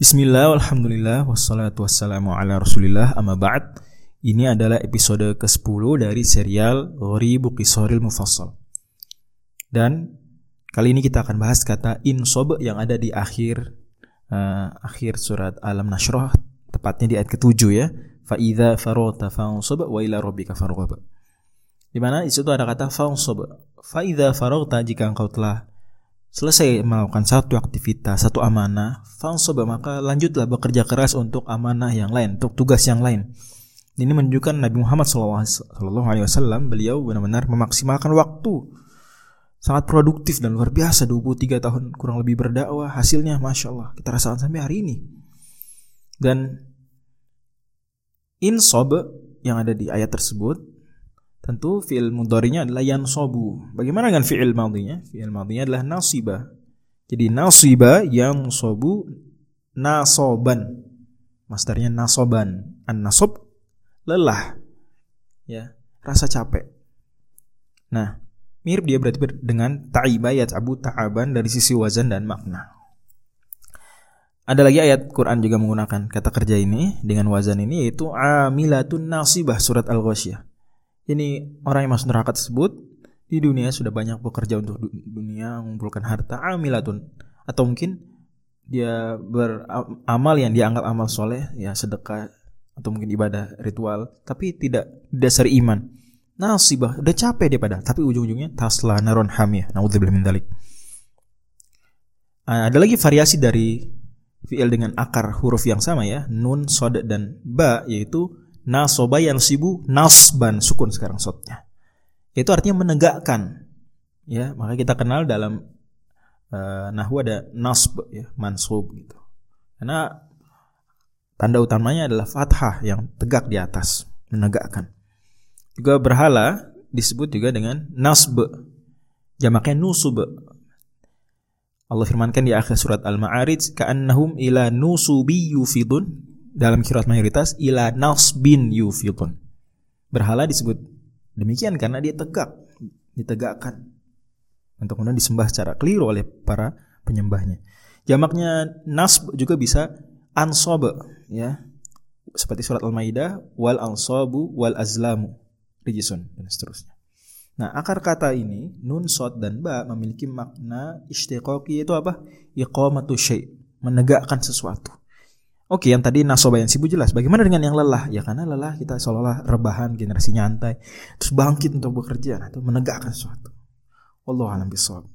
Bismillah, Alhamdulillah, wassalatu wassalamu ala rasulillah, amma ba'd. Ini adalah episode ke-10 dari serial Ghoribu Qisoril Mufassal. Dan kali ini kita akan bahas kata insob yang ada di akhir uh, akhir surat Alam Nashrah Tepatnya di ayat ke-7 ya. Fa'idha farota fa'unsob wa ila rabbika farghab. Di mana di situ ada kata fa'unsob. Fa'idha farota jika engkau telah selesai melakukan satu aktivitas, satu amanah, fansoba maka lanjutlah bekerja keras untuk amanah yang lain, untuk tugas yang lain. Ini menunjukkan Nabi Muhammad SAW beliau benar-benar memaksimalkan waktu sangat produktif dan luar biasa 23 tahun kurang lebih berdakwah hasilnya masya Allah kita rasakan sampai hari ini dan insob yang ada di ayat tersebut Tentu fi'il mudhari'nya adalah yansobu. Bagaimana dengan fi'il madhinya? Fi'il madhinya adalah nasiba. Jadi nasiba yang sobu nasoban. Masdarnya nasoban. An-nasob lelah. Ya, rasa capek. Nah, mirip dia berarti dengan ta'iba abu ta'aban dari sisi wazan dan makna. Ada lagi ayat Quran juga menggunakan kata kerja ini dengan wazan ini yaitu amilatun nasibah surat Al-Ghasyiyah ini orang yang masuk neraka tersebut di dunia sudah banyak bekerja untuk dunia mengumpulkan harta amilatun. Atau mungkin dia beramal yang dianggap amal soleh ya sedekah atau mungkin ibadah ritual tapi tidak dasar iman. Nasibah udah capek dia pada tapi ujung-ujungnya tasla naron hamiyah naudzubillah min dalik ada lagi variasi dari fi'il dengan akar huruf yang sama ya nun sod dan ba yaitu nasoba yang sibu nasban sukun sekarang sotnya. Itu artinya menegakkan. Ya maka kita kenal dalam uh, nahwu ada nasb ya mansub gitu. Karena tanda utamanya adalah fathah yang tegak di atas menegakkan. Juga berhala disebut juga dengan nasb. Jamaknya nusub. Allah firmankan di akhir surat Al-Ma'arij ka'annahum ila nusubi yufidun dalam kirat mayoritas ila bin yufidun. Berhala disebut demikian karena dia tegak, ditegakkan. Untuk kemudian disembah secara keliru oleh para penyembahnya. Jamaknya nasb juga bisa ansob ya. Seperti surat Al-Maidah wal ansobu wal azlamu rijisun dan seterusnya. Nah, akar kata ini nun sod dan ba memiliki makna istiqoqi itu apa? Iqamatu syai, menegakkan sesuatu. Oke, yang tadi nasoba yang sibuk jelas. Bagaimana dengan yang lelah? Ya karena lelah kita seolah-olah rebahan, generasi nyantai, terus bangkit untuk bekerja, itu menegakkan sesuatu. Allah alam bisawab.